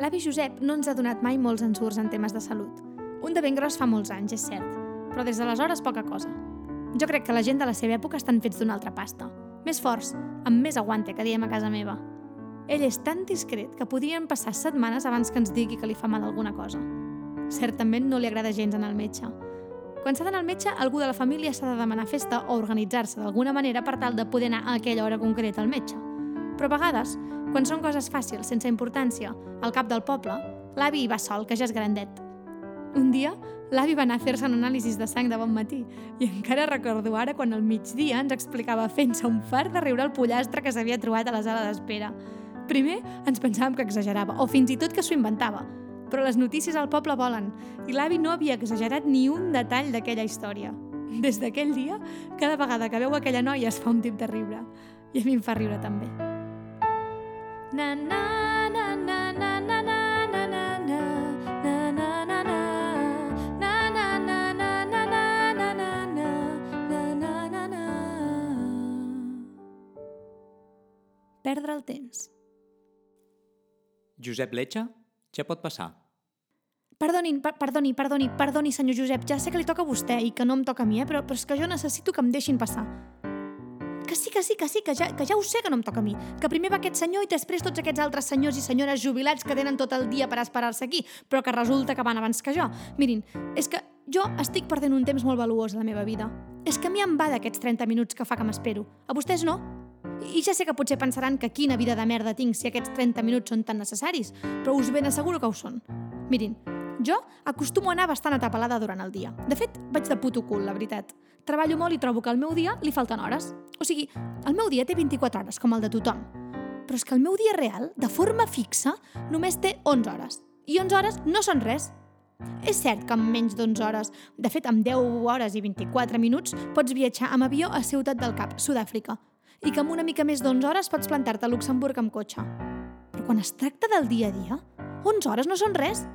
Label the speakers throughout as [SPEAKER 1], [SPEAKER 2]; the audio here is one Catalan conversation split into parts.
[SPEAKER 1] L'avi Josep no ens ha donat mai molts ensurts en temes de salut. Un de ben gros fa molts anys, és cert, però des d'aleshores poca cosa. Jo crec que la gent de la seva època estan fets d'una altra pasta. Més forts, amb més aguante, que diem a casa meva. Ell és tan discret que podrien passar setmanes abans que ens digui que li fa mal alguna cosa. Certament no li agrada gens anar al metge. Quan s'ha d'anar al metge, algú de la família s'ha de demanar festa o organitzar-se d'alguna manera per tal de poder anar a aquella hora concreta al metge. Però a vegades, quan són coses fàcils, sense importància, al cap del poble, l'avi hi va sol, que ja és grandet. Un dia, l'avi va anar a fer-se un anàlisis de sang de bon matí i encara recordo ara quan al migdia ens explicava fent-se un fart de riure el pollastre que s'havia trobat a la sala d'espera. Primer ens pensàvem que exagerava, o fins i tot que s'ho inventava, però les notícies al poble volen i l'avi no havia exagerat ni un detall d'aquella història. Des d'aquell dia, cada vegada que veu aquella noia es fa un tip de riure. I a mi em fa riure també. Perdre el temps.
[SPEAKER 2] Josep Letxa, ja pot passar.
[SPEAKER 1] Perdonin, per, perdoni, perdoni, perdoni, senyor Josep, ja sé que li toca a vostè i que no em toca a mi, eh? però, però és que jo necessito que em deixin passar. Que sí, que sí, que sí, que ja, que ja ho sé que no em toca a mi. Que primer va aquest senyor i després tots aquests altres senyors i senyores jubilats que tenen tot el dia per esperar-se aquí, però que resulta que van abans que jo. Mirin, és que jo estic perdent un temps molt valuós a la meva vida. És que a mi em va d'aquests 30 minuts que fa que m'espero. A vostès no? I ja sé que potser pensaran que quina vida de merda tinc si aquests 30 minuts són tan necessaris, però us ben asseguro que ho són. Mirin, jo acostumo a anar bastant atapalada durant el dia. De fet, vaig de puto cul, la veritat. Treballo molt i trobo que al meu dia li falten hores. O sigui, el meu dia té 24 hores, com el de tothom. Però és que el meu dia real, de forma fixa, només té 11 hores. I 11 hores no són res. És cert que amb menys d'11 hores, de fet amb 10 hores i 24 minuts, pots viatjar amb avió a Ciutat del Cap, Sud-àfrica, i que amb una mica més d'11 hores pots plantar-te a Luxemburg amb cotxe. Però quan es tracta del dia a dia, 11 hores no són res.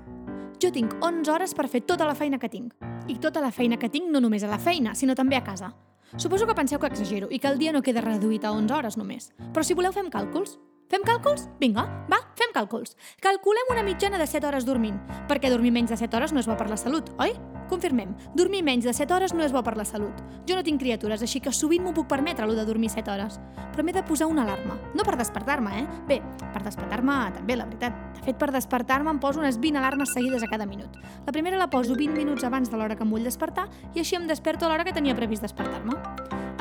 [SPEAKER 1] Jo tinc 11 hores per fer tota la feina que tinc. I tota la feina que tinc no només a la feina, sinó també a casa. Suposo que penseu que exagero i que el dia no queda reduït a 11 hores només. Però si voleu fem càlculs. Fem càlculs? Vinga, va, fem càlculs. Calculem una mitjana de 7 hores dormint, perquè dormir menys de 7 hores no és bo per la salut, oi? Confirmem, dormir menys de 7 hores no és bo per la salut. Jo no tinc criatures, així que sovint m'ho puc permetre, allò de dormir 7 hores. Però m'he de posar una alarma. No per despertar-me, eh? Bé, per despertar-me també, la veritat. De fet, per despertar-me em poso unes 20 alarmes seguides a cada minut. La primera la poso 20 minuts abans de l'hora que em vull despertar i així em desperto a l'hora que tenia previst despertar-me.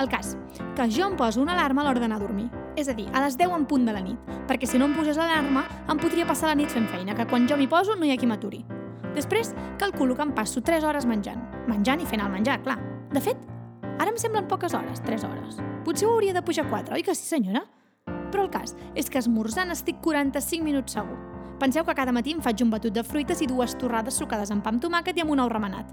[SPEAKER 1] El cas, que jo em poso una alarma a l'hora d'anar a dormir. És a dir, a les 10 en punt de la nit, perquè si no em posés l'alarma, em podria passar la nit fent feina, que quan jo m'hi poso no hi ha qui m'aturi. Després, calculo que em passo 3 hores menjant. Menjant i fent el menjar, clar. De fet, ara em semblen poques hores, 3 hores. Potser ho hauria de pujar 4, oi que sí, senyora? Però el cas és que esmorzant estic 45 minuts segur. Penseu que cada matí em faig un batut de fruites i dues torrades sucades amb pa amb tomàquet i amb un ou remenat.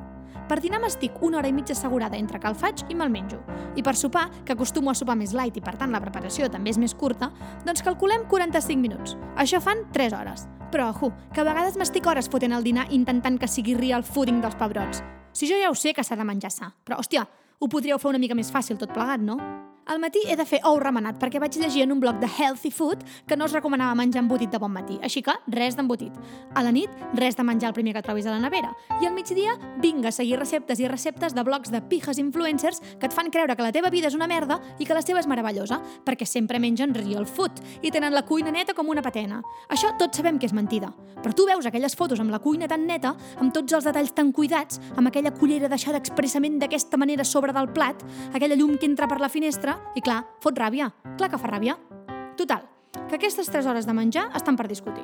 [SPEAKER 1] Per dinar m'estic una hora i mitja assegurada entre que el faig i me'l menjo. I per sopar, que acostumo a sopar més light i per tant la preparació també és més curta, doncs calculem 45 minuts. Això fan 3 hores. Però, ojo, que a vegades m'estic hores fotent el dinar intentant que sigui real fooding dels pebrots. Si jo ja ho sé que s'ha de menjar sa, però, hòstia, ho podríeu fer una mica més fàcil tot plegat, no? Al matí he de fer ou remenat perquè vaig llegir en un blog de Healthy Food que no es recomanava menjar embotit de bon matí, així que res d'embotit. A la nit, res de menjar el primer que trobis a la nevera. I al migdia, vinga a seguir receptes i receptes de blogs de pijes influencers que et fan creure que la teva vida és una merda i que la teva és meravellosa, perquè sempre mengen real food i tenen la cuina neta com una patena. Això tots sabem que és mentida. Però tu veus aquelles fotos amb la cuina tan neta, amb tots els detalls tan cuidats, amb aquella cullera deixada expressament d'aquesta manera sobre del plat, aquella llum que entra per la finestra, i clar, fot ràbia. Clar que fa ràbia. Total, que aquestes 3 hores de menjar estan per discutir.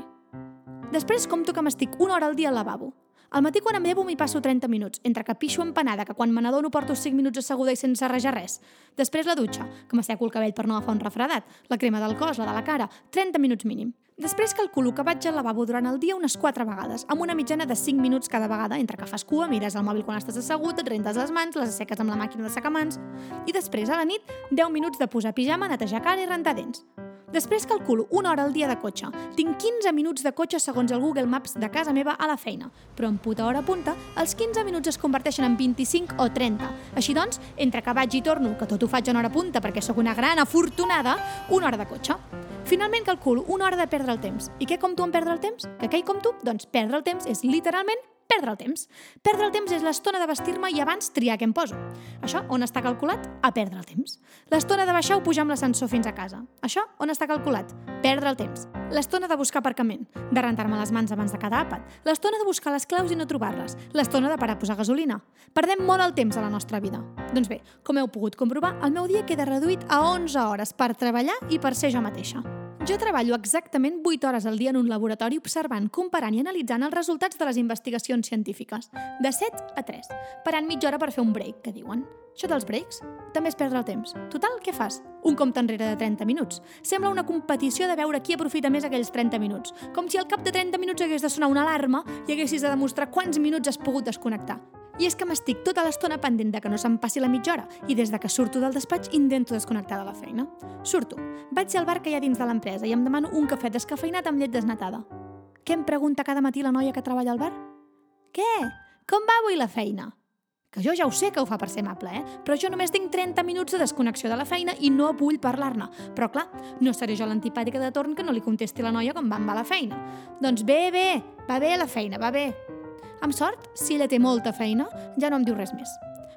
[SPEAKER 1] Després compto que m'estic una hora al dia al lavabo. Al matí quan em llevo m'hi passo 30 minuts, entre que pixo empanada, que quan me n'adono porto 5 minuts asseguda i sense rejar res. Després la dutxa, que m'asseco el cabell per no agafar un refredat, la crema del cos, la de la cara, 30 minuts mínim. Després calculo que vaig al lavabo durant el dia unes 4 vegades, amb una mitjana de 5 minuts cada vegada, entre que fas cua, mires el mòbil quan estàs assegut, et rentes les mans, les asseques amb la màquina de secamans, i després, a la nit, 10 minuts de posar pijama, netejar cara i rentar dents. Després calculo una hora al dia de cotxe. Tinc 15 minuts de cotxe segons el Google Maps de casa meva a la feina. Però en puta hora punta, els 15 minuts es converteixen en 25 o 30. Així doncs, entre que vaig i torno, que tot ho faig en hora punta perquè sóc una gran afortunada, una hora de cotxe. Finalment calculo una hora de perdre el temps. I què compto en perdre el temps? Que què hi compto? Doncs perdre el temps és literalment perdre el temps. Perdre el temps és l'estona de vestir-me i abans triar què em poso. Això on està calculat? A perdre el temps. L'estona de baixar o pujar amb l'ascensor fins a casa. Això on està calculat? Perdre el temps. L'estona de buscar aparcament, de rentar-me les mans abans de cada àpat, l'estona de buscar les claus i no trobar-les, l'estona de parar a posar gasolina. Perdem molt el temps a la nostra vida. Doncs bé, com heu pogut comprovar, el meu dia queda reduït a 11 hores per treballar i per ser jo mateixa. Jo treballo exactament 8 hores al dia en un laboratori observant, comparant i analitzant els resultats de les investigacions científiques, de 7 a 3, parant mitja hora per fer un break, que diuen. Això dels breaks també és perdre el temps. Total, què fas? Un compte enrere de 30 minuts. Sembla una competició de veure qui aprofita més aquells 30 minuts. Com si al cap de 30 minuts hagués de sonar una alarma i haguessis de demostrar quants minuts has pogut desconnectar. I és que m'estic tota l'estona pendent de que no se'm passi la mitja hora i des de que surto del despatx intento desconnectar de la feina. Surto, vaig al bar que hi ha dins de l'empresa i em demano un cafè descafeinat amb llet desnatada. Què em pregunta cada matí la noia que treballa al bar? Què? Com va avui la feina? Que jo ja ho sé que ho fa per ser amable, eh? Però jo només tinc 30 minuts de desconnexió de la feina i no vull parlar-ne. Però clar, no seré jo l'antipàtica de torn que no li contesti la noia com va amb la feina. Doncs bé, bé, va bé la feina, va bé. Amb sort, si ella té molta feina, ja no em diu res més.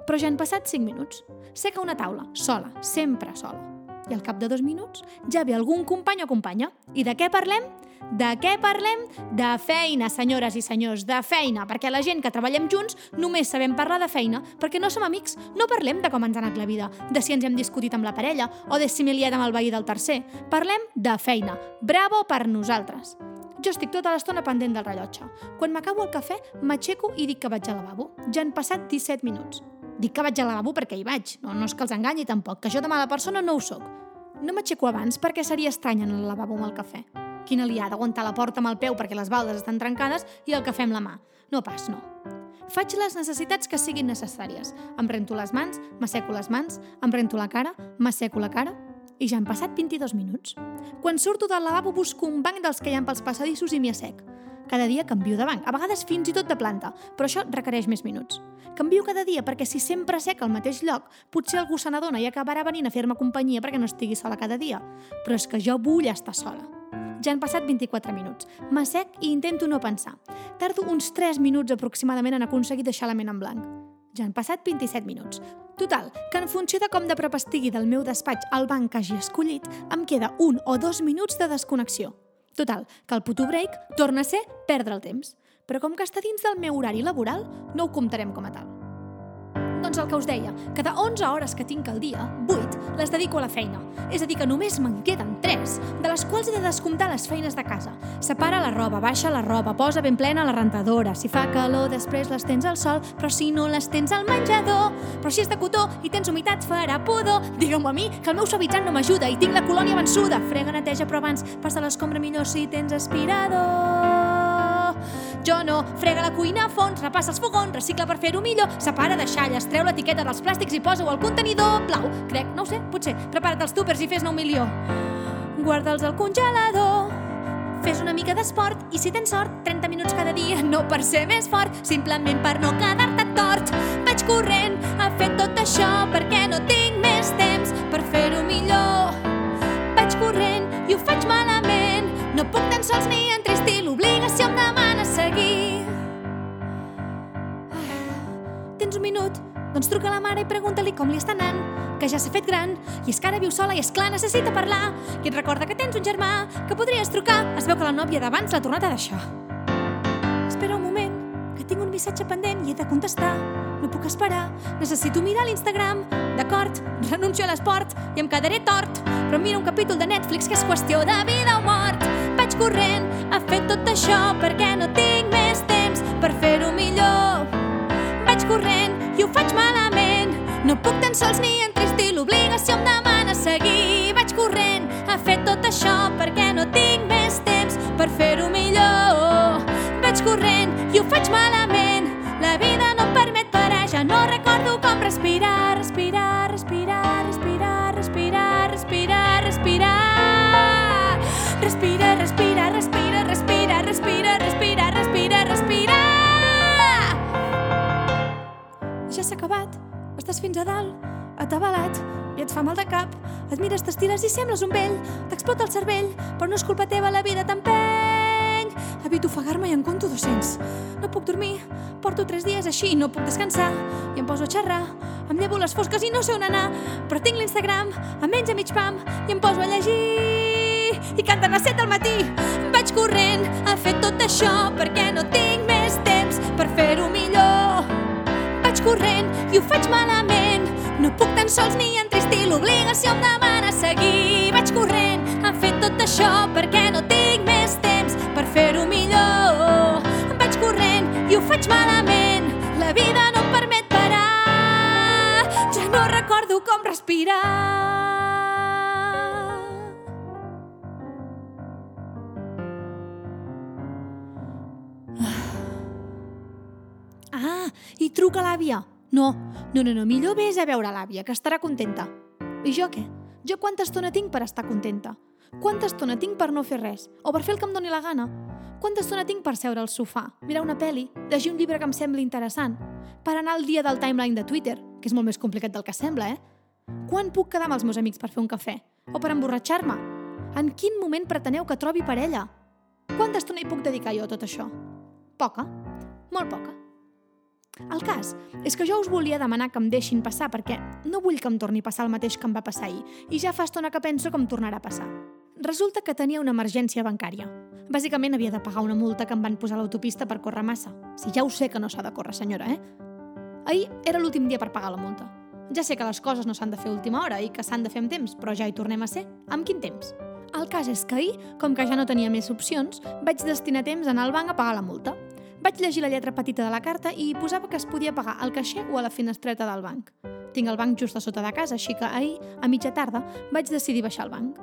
[SPEAKER 1] Però ja han passat 5 minuts. Sé que una taula, sola, sempre sola. I al cap de dos minuts ja ve algun company o companya. I de què parlem? De què parlem? De feina, senyores i senyors, de feina, perquè la gent que treballem junts només sabem parlar de feina, perquè no som amics, no parlem de com ens ha anat la vida, de si ens hem discutit amb la parella o de si m'he liat amb el veí del tercer. Parlem de feina. Bravo per nosaltres. Jo estic tota l'estona pendent del rellotge. Quan m'acabo el cafè, m'aixeco i dic que vaig al lavabo. Ja han passat 17 minuts. Dic que vaig al lavabo perquè hi vaig. No, no és que els enganyi tampoc, que jo de mala persona no ho sóc. No m'aixeco abans perquè seria estrany en el lavabo amb el cafè. Quina liada, aguantar la porta amb el peu perquè les baldes estan trencades i el cafè amb la mà. No pas, no. Faig les necessitats que siguin necessàries. Em rento les mans, m'asseco les mans, em rento la cara, m'asseco la cara, i ja han passat 22 minuts. Quan surto del lavabo busco un banc dels que hi ha pels passadissos i m'hi assec. Cada dia canvio de banc, a vegades fins i tot de planta, però això requereix més minuts. Canvio cada dia perquè si sempre sec al mateix lloc, potser algú se n'adona i acabarà venint a fer-me companyia perquè no estigui sola cada dia. Però és que jo vull estar sola. Ja han passat 24 minuts. M'assec i intento no pensar. Tardo uns 3 minuts aproximadament en aconseguir deixar la ment en blanc. Ja han passat 27 minuts. Total, que en funció de com de prop estigui del meu despatx al banc que hagi escollit, em queda un o dos minuts de desconnexió. Total, que el puto break torna a ser perdre el temps. Però com que està dins del meu horari laboral, no ho comptarem com a tal. Doncs el que us deia, cada 11 hores que tinc al dia, 8 les dedico a la feina. És a dir, que només me'n queden 3, de les quals he de descomptar les feines de casa. Separa la roba, baixa la roba, posa ben plena la rentadora. Si fa calor, després les tens al sol, però si no les tens al menjador. Però si és de cotó i tens humitat, farà pudor. Digueu-m'ho a mi, que el meu suavitzant no m'ajuda i tinc la colònia vençuda. Frega, neteja, però abans passa l'escombra millor si tens aspirador. Jo no, frega la cuina a fons, repassa els fogons, recicla per fer-ho millor, separa deixalles, treu l'etiqueta dels plàstics i posa-ho al contenidor blau. Crec, no ho sé, potser, prepara't els túpers i fes-ne un milió. Guarda'ls al congelador, fes una mica d'esport i si tens sort, 30 minuts cada dia, no per ser més fort, simplement per no quedar-te tort. Vaig corrent a fer tot això perquè no tinc més temps per fer-ho millor. Doncs truca a la mare i pregunta-li com li està anant, que ja s'ha fet gran, i és que ara viu sola i és clar necessita parlar, i et recorda que tens un germà, que podries trucar, es veu que la nòvia d'abans l'ha tornat a deixar. Espera un moment, que tinc un missatge pendent i he de contestar. No puc esperar, necessito mirar l'Instagram. D'acord, renuncio a l'esport i em quedaré tort, però mira un capítol de Netflix que és qüestió de vida o mort. Vaig corrent a fer tot això perquè no tinc més temps per fer-ho millor. I ho faig malament. No puc tan sols ni entristir, l'obligació em demana seguir. Vaig corrent a fer tot això perquè no tinc més temps per fer-ho millor. Vaig corrent i ho faig malament. La vida no em permet parar, ja no recordo com respirar, fins a dalt, atabalat. i et fa mal de cap. Et mires, t'estires i sembles un vell. T'explota el cervell, però no és culpa teva, la vida t'empeny. Evito ofegar-me i en compto 200. No puc dormir, porto tres dies així, no puc descansar. I em poso a xerrar, em llevo les fosques i no sé on anar. Però tinc l'Instagram, a menys a mig pam, i em poso a llegir. I canten a set del matí. Vaig corrent a fer tot això perquè no tinc més temps per fer-ho millor. Vaig corrent i ho faig malament. No puc tan sols ni entristir l'obligació em demana seguir. Vaig corrent a fer tot això perquè no tinc més temps per fer-ho millor. Vaig corrent i ho faig malament. La vida no em permet parar. Ja no recordo com respirar. Ah, i truca l'àvia. No, no, no, no, millor vés a veure l'àvia, que estarà contenta. I jo què? Jo quanta estona tinc per estar contenta? Quanta estona tinc per no fer res? O per fer el que em doni la gana? Quanta estona tinc per seure al sofà, mirar una pel·li, llegir un llibre que em sembli interessant, per anar al dia del timeline de Twitter, que és molt més complicat del que sembla, eh? Quan puc quedar amb els meus amics per fer un cafè? O per emborratxar-me? En quin moment preteneu que trobi parella? Quanta estona hi puc dedicar jo a tot això? Poca. Molt poca. El cas és que jo us volia demanar que em deixin passar perquè no vull que em torni a passar el mateix que em va passar ahir i ja fa estona que penso que em tornarà a passar. Resulta que tenia una emergència bancària. Bàsicament havia de pagar una multa que em van posar a l'autopista per córrer massa. Si ja ho sé que no s'ha de córrer, senyora, eh? Ahir era l'últim dia per pagar la multa. Ja sé que les coses no s'han de fer a última hora i que s'han de fer amb temps, però ja hi tornem a ser. Amb quin temps? El cas és que ahir, com que ja no tenia més opcions, vaig destinar temps a anar al banc a pagar la multa. Vaig llegir la lletra petita de la carta i posava que es podia pagar al caixer o a la finestreta del banc. Tinc el banc just a sota de casa, així que ahir, a mitja tarda, vaig decidir baixar al banc.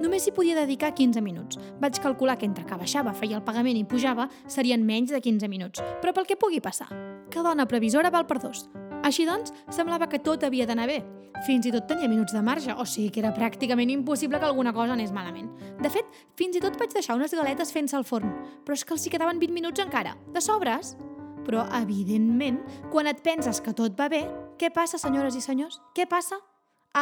[SPEAKER 1] Només hi podia dedicar 15 minuts. Vaig calcular que entre que baixava, feia el pagament i pujava, serien menys de 15 minuts, però pel que pugui passar. Que dona previsora val per dos. Així doncs, semblava que tot havia d'anar bé. Fins i tot tenia minuts de marge, o sigui que era pràcticament impossible que alguna cosa anés malament. De fet, fins i tot vaig deixar unes galetes fent-se al forn, però és que els hi quedaven 20 minuts encara, de sobres. Però, evidentment, quan et penses que tot va bé, què passa, senyores i senyors? Què passa?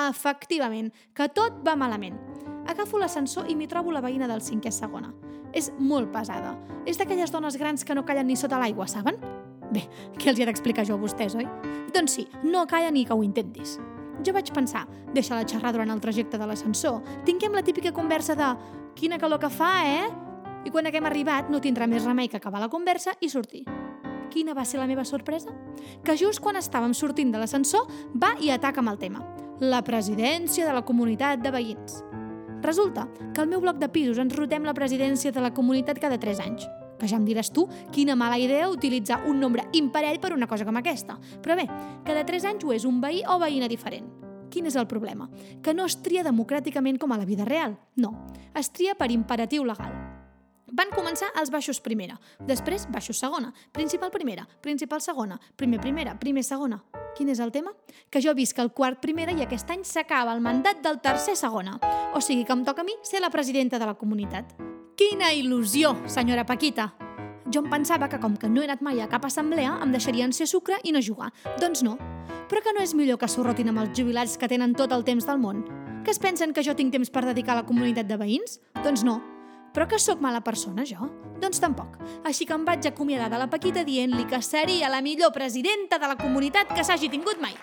[SPEAKER 1] Efectivament, que tot va malament. Agafo l'ascensor i m'hi trobo la veïna del cinquè segona. És molt pesada. És d'aquelles dones grans que no callen ni sota l'aigua, saben? Bé, què els he d'explicar jo a vostès, oi? Doncs sí, no calla ni que ho intentis. Jo vaig pensar, deixa-la xerrar durant el trajecte de l'ascensor, tinguem la típica conversa de quina calor que fa, eh? I quan haguem arribat no tindrà més remei que acabar la conversa i sortir. Quina va ser la meva sorpresa? Que just quan estàvem sortint de l'ascensor va i ataca amb el tema. La presidència de la comunitat de veïns. Resulta que al meu bloc de pisos ens rotem la presidència de la comunitat cada 3 anys. Que ja em diràs tu quina mala idea utilitzar un nombre imparell per una cosa com aquesta. Però bé, cada 3 anys ho és un veí o veïna diferent. Quin és el problema? Que no es tria democràticament com a la vida real. No, es tria per imperatiu legal. Van començar els baixos primera, després baixos segona, principal primera, principal segona, primer primera, primer segona. Quin és el tema? Que jo visc el quart primera i aquest any s'acaba el mandat del tercer segona. O sigui que em toca a mi ser la presidenta de la comunitat. Quina il·lusió, senyora Paquita! Jo em pensava que com que no he anat mai a cap assemblea em deixarien ser sucre i no jugar. Doncs no. Però que no és millor que s'orrotin amb els jubilats que tenen tot el temps del món? Que es pensen que jo tinc temps per dedicar a la comunitat de veïns? Doncs no. Però que sóc mala persona, jo? Doncs tampoc. Així que em vaig acomiadar de la Paquita dient-li que seria la millor presidenta de la comunitat que s'hagi tingut mai.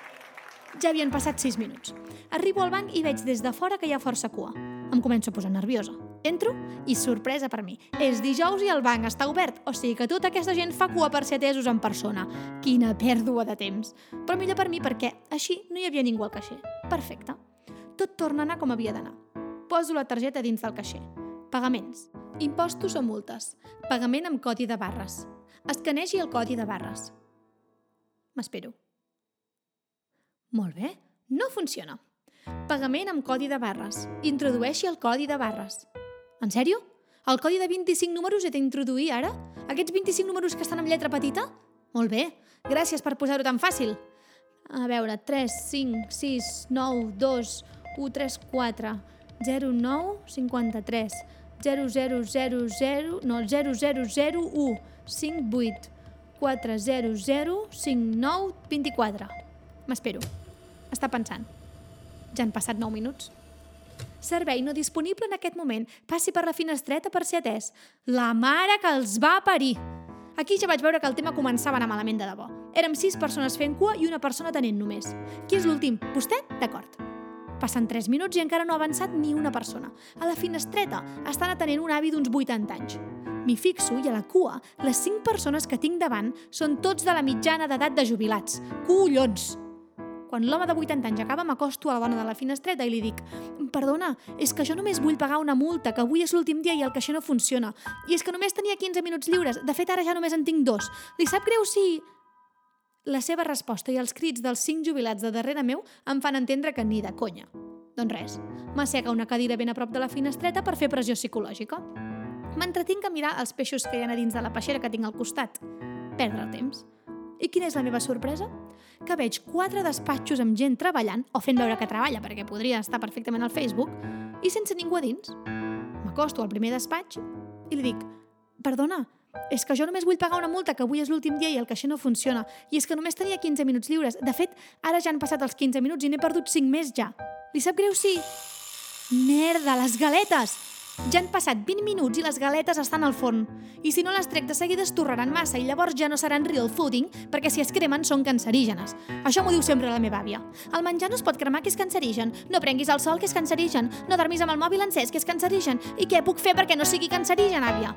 [SPEAKER 1] Ja havien passat 6 minuts. Arribo al banc i veig des de fora que hi ha força cua. Em començo a posar nerviosa. Entro i sorpresa per mi. És dijous i el banc està obert, o sigui que tota aquesta gent fa cua per ser atesos en persona. Quina pèrdua de temps. Però millor per mi perquè així no hi havia ningú al caixer. Perfecte. Tot torna a anar com havia d'anar. Poso la targeta dins del caixer. Pagaments. Impostos o multes. Pagament amb codi de barres. Escanegi el codi de barres. M'espero. Molt bé, no funciona. Pagament amb codi de barres. Introdueixi el codi de barres. En sèrio? El codi de 25 números he d'introduir ara? Aquests 25 números que estan amb lletra petita? Molt bé, gràcies per posar-ho tan fàcil. A veure, 3, 5, 6, 9, 2, 1, 3, 4, 0, 9, 53, 0, 0, 0, 0, no, 0, 0, 0, 1, 5, 8, 4, 0, 0, 5, 9, 24. M'espero. Està pensant. Ja han passat 9 minuts. Servei no disponible en aquest moment. Passi per la finestreta per ser atès. La mare que els va parir! Aquí ja vaig veure que el tema començava a anar malament de debò. Érem sis persones fent cua i una persona tenint només. Qui és l'últim? Vostè? D'acord. Passen 3 minuts i encara no ha avançat ni una persona. A la finestreta estan atenent un avi d'uns 80 anys. M'hi fixo i a la cua, les 5 persones que tinc davant són tots de la mitjana d'edat de jubilats. Collons! Quan l'home de 80 anys acaba, m'acosto a la dona de la finestreta i li dic «Perdona, és que jo només vull pagar una multa, que avui és l'últim dia i el caixer no funciona. I és que només tenia 15 minuts lliures. De fet, ara ja només en tinc dos. Li sap greu si...» La seva resposta i els crits dels cinc jubilats de darrere meu em fan entendre que ni de conya. Doncs res, m'assega una cadira ben a prop de la finestreta per fer pressió psicològica. M'entretinc a mirar els peixos que hi ha a dins de la peixera que tinc al costat. Perdre el temps. I quina és la meva sorpresa? Que veig quatre despatxos amb gent treballant, o fent veure que treballa, perquè podria estar perfectament al Facebook, i sense ningú a dins. M'acosto al primer despatx i li dic «Perdona, és que jo només vull pagar una multa, que avui és l'últim dia i el caixer no funciona. I és que només tenia 15 minuts lliures. De fet, ara ja han passat els 15 minuts i n'he perdut 5 més ja. Li sap greu si... Merda, les galetes! Ja han passat 20 minuts i les galetes estan al forn. I si no les trec de seguida es torraran massa i llavors ja no seran real fooding perquè si es cremen són cancerígenes. Això m'ho diu sempre la meva àvia. El menjar no es pot cremar que és cancerigen. No prenguis el sol que és cancerigen. No dormis amb el mòbil encès que és cancerigen. I què puc fer perquè no sigui cancerigen, àvia?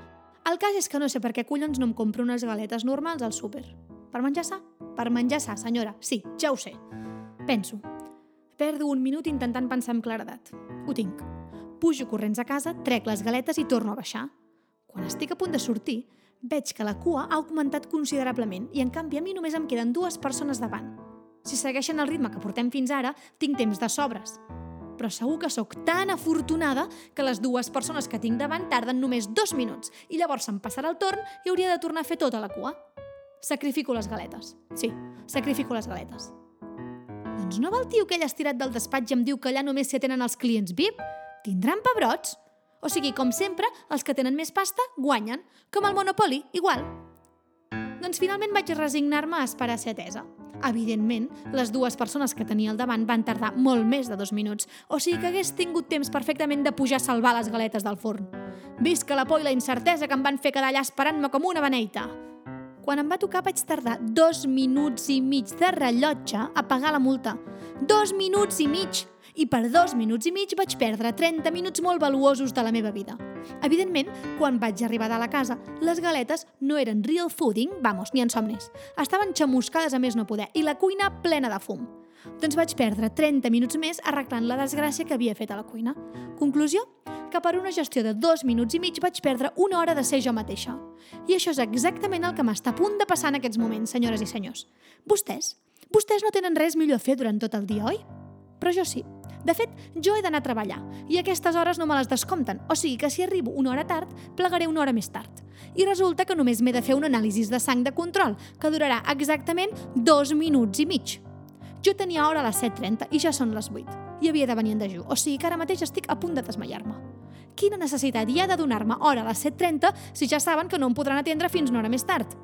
[SPEAKER 1] El cas és que no sé per què collons no em compro unes galetes normals al súper. Per menjar sa? Per menjar sa, senyora. Sí, ja ho sé. Penso. Perdo un minut intentant pensar amb claredat. Ho tinc. Pujo corrents a casa, trec les galetes i torno a baixar. Quan estic a punt de sortir, veig que la cua ha augmentat considerablement i, en canvi, a mi només em queden dues persones davant. Si segueixen el ritme que portem fins ara, tinc temps de sobres. Però segur que sóc tan afortunada que les dues persones que tinc davant tarden només dos minuts i llavors se'm passarà el torn i hauria de tornar a fer tota la cua. Sacrifico les galetes. Sí, sacrifico les galetes. Doncs no va el tio que ell estirat del despatx i em diu que allà només s'hi atenen els clients VIP? Tindran pebrots? O sigui, com sempre, els que tenen més pasta guanyen. Com el Monopoly, igual. Doncs finalment vaig resignar-me a esperar ser atesa. Evidentment, les dues persones que tenia al davant van tardar molt més de dos minuts, o sigui que hagués tingut temps perfectament de pujar a salvar les galetes del forn. Visca la por i la incertesa que em van fer quedar allà esperant-me com una beneita. Quan em va tocar vaig tardar dos minuts i mig de rellotge a pagar la multa. Dos minuts i mig! I per dos minuts i mig vaig perdre 30 minuts molt valuosos de la meva vida. Evidentment, quan vaig arribar a la casa, les galetes no eren real fooding, vamos, ni en somnis. Estaven xamuscades a més no poder i la cuina plena de fum. Doncs vaig perdre 30 minuts més arreglant la desgràcia que havia fet a la cuina. Conclusió? Que per una gestió de dos minuts i mig vaig perdre una hora de ser jo mateixa. I això és exactament el que m'està a punt de passar en aquests moments, senyores i senyors. Vostès? Vostès no tenen res millor a fer durant tot el dia, oi? Però jo sí. De fet, jo he d'anar a treballar i aquestes hores no me les descompten, o sigui que si arribo una hora tard, plegaré una hora més tard. I resulta que només m'he de fer un anàlisi de sang de control, que durarà exactament dos minuts i mig. Jo tenia hora a les 7.30 i ja són les 8. I havia de venir en dejú, o sigui que ara mateix estic a punt de desmaiar-me. Quina necessitat hi ha de donar-me hora a les 7.30 si ja saben que no em podran atendre fins una hora més tard?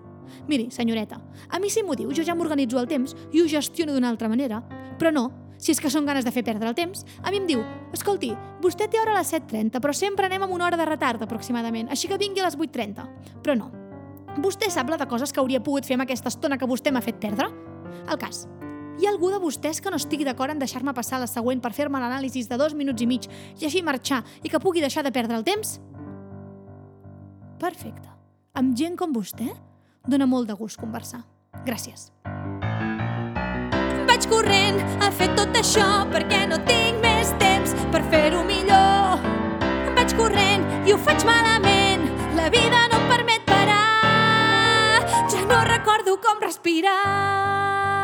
[SPEAKER 1] Miri, senyoreta, a mi si m'ho diu jo ja m'organitzo el temps i ho gestiono d'una altra manera. Però no, si és que són ganes de fer perdre el temps, a mi em diu «Escolti, vostè té hora a les 7.30, però sempre anem amb una hora de retard aproximadament, així que vingui a les 8.30». Però no. Vostè sap la de coses que hauria pogut fer amb aquesta estona que vostè m'ha fet perdre? El cas. Hi ha algú de vostès que no estigui d'acord en deixar-me passar la següent per fer-me l'anàlisi de dos minuts i mig i així marxar i que pugui deixar de perdre el temps? Perfecte. Amb gent com vostè, dona molt de gust conversar. Gràcies. Vaig corrent a fer tot això perquè no tinc més temps per fer-ho millor. Vaig corrent i ho faig malament, la vida no em permet parar. Ja no recordo com respirar.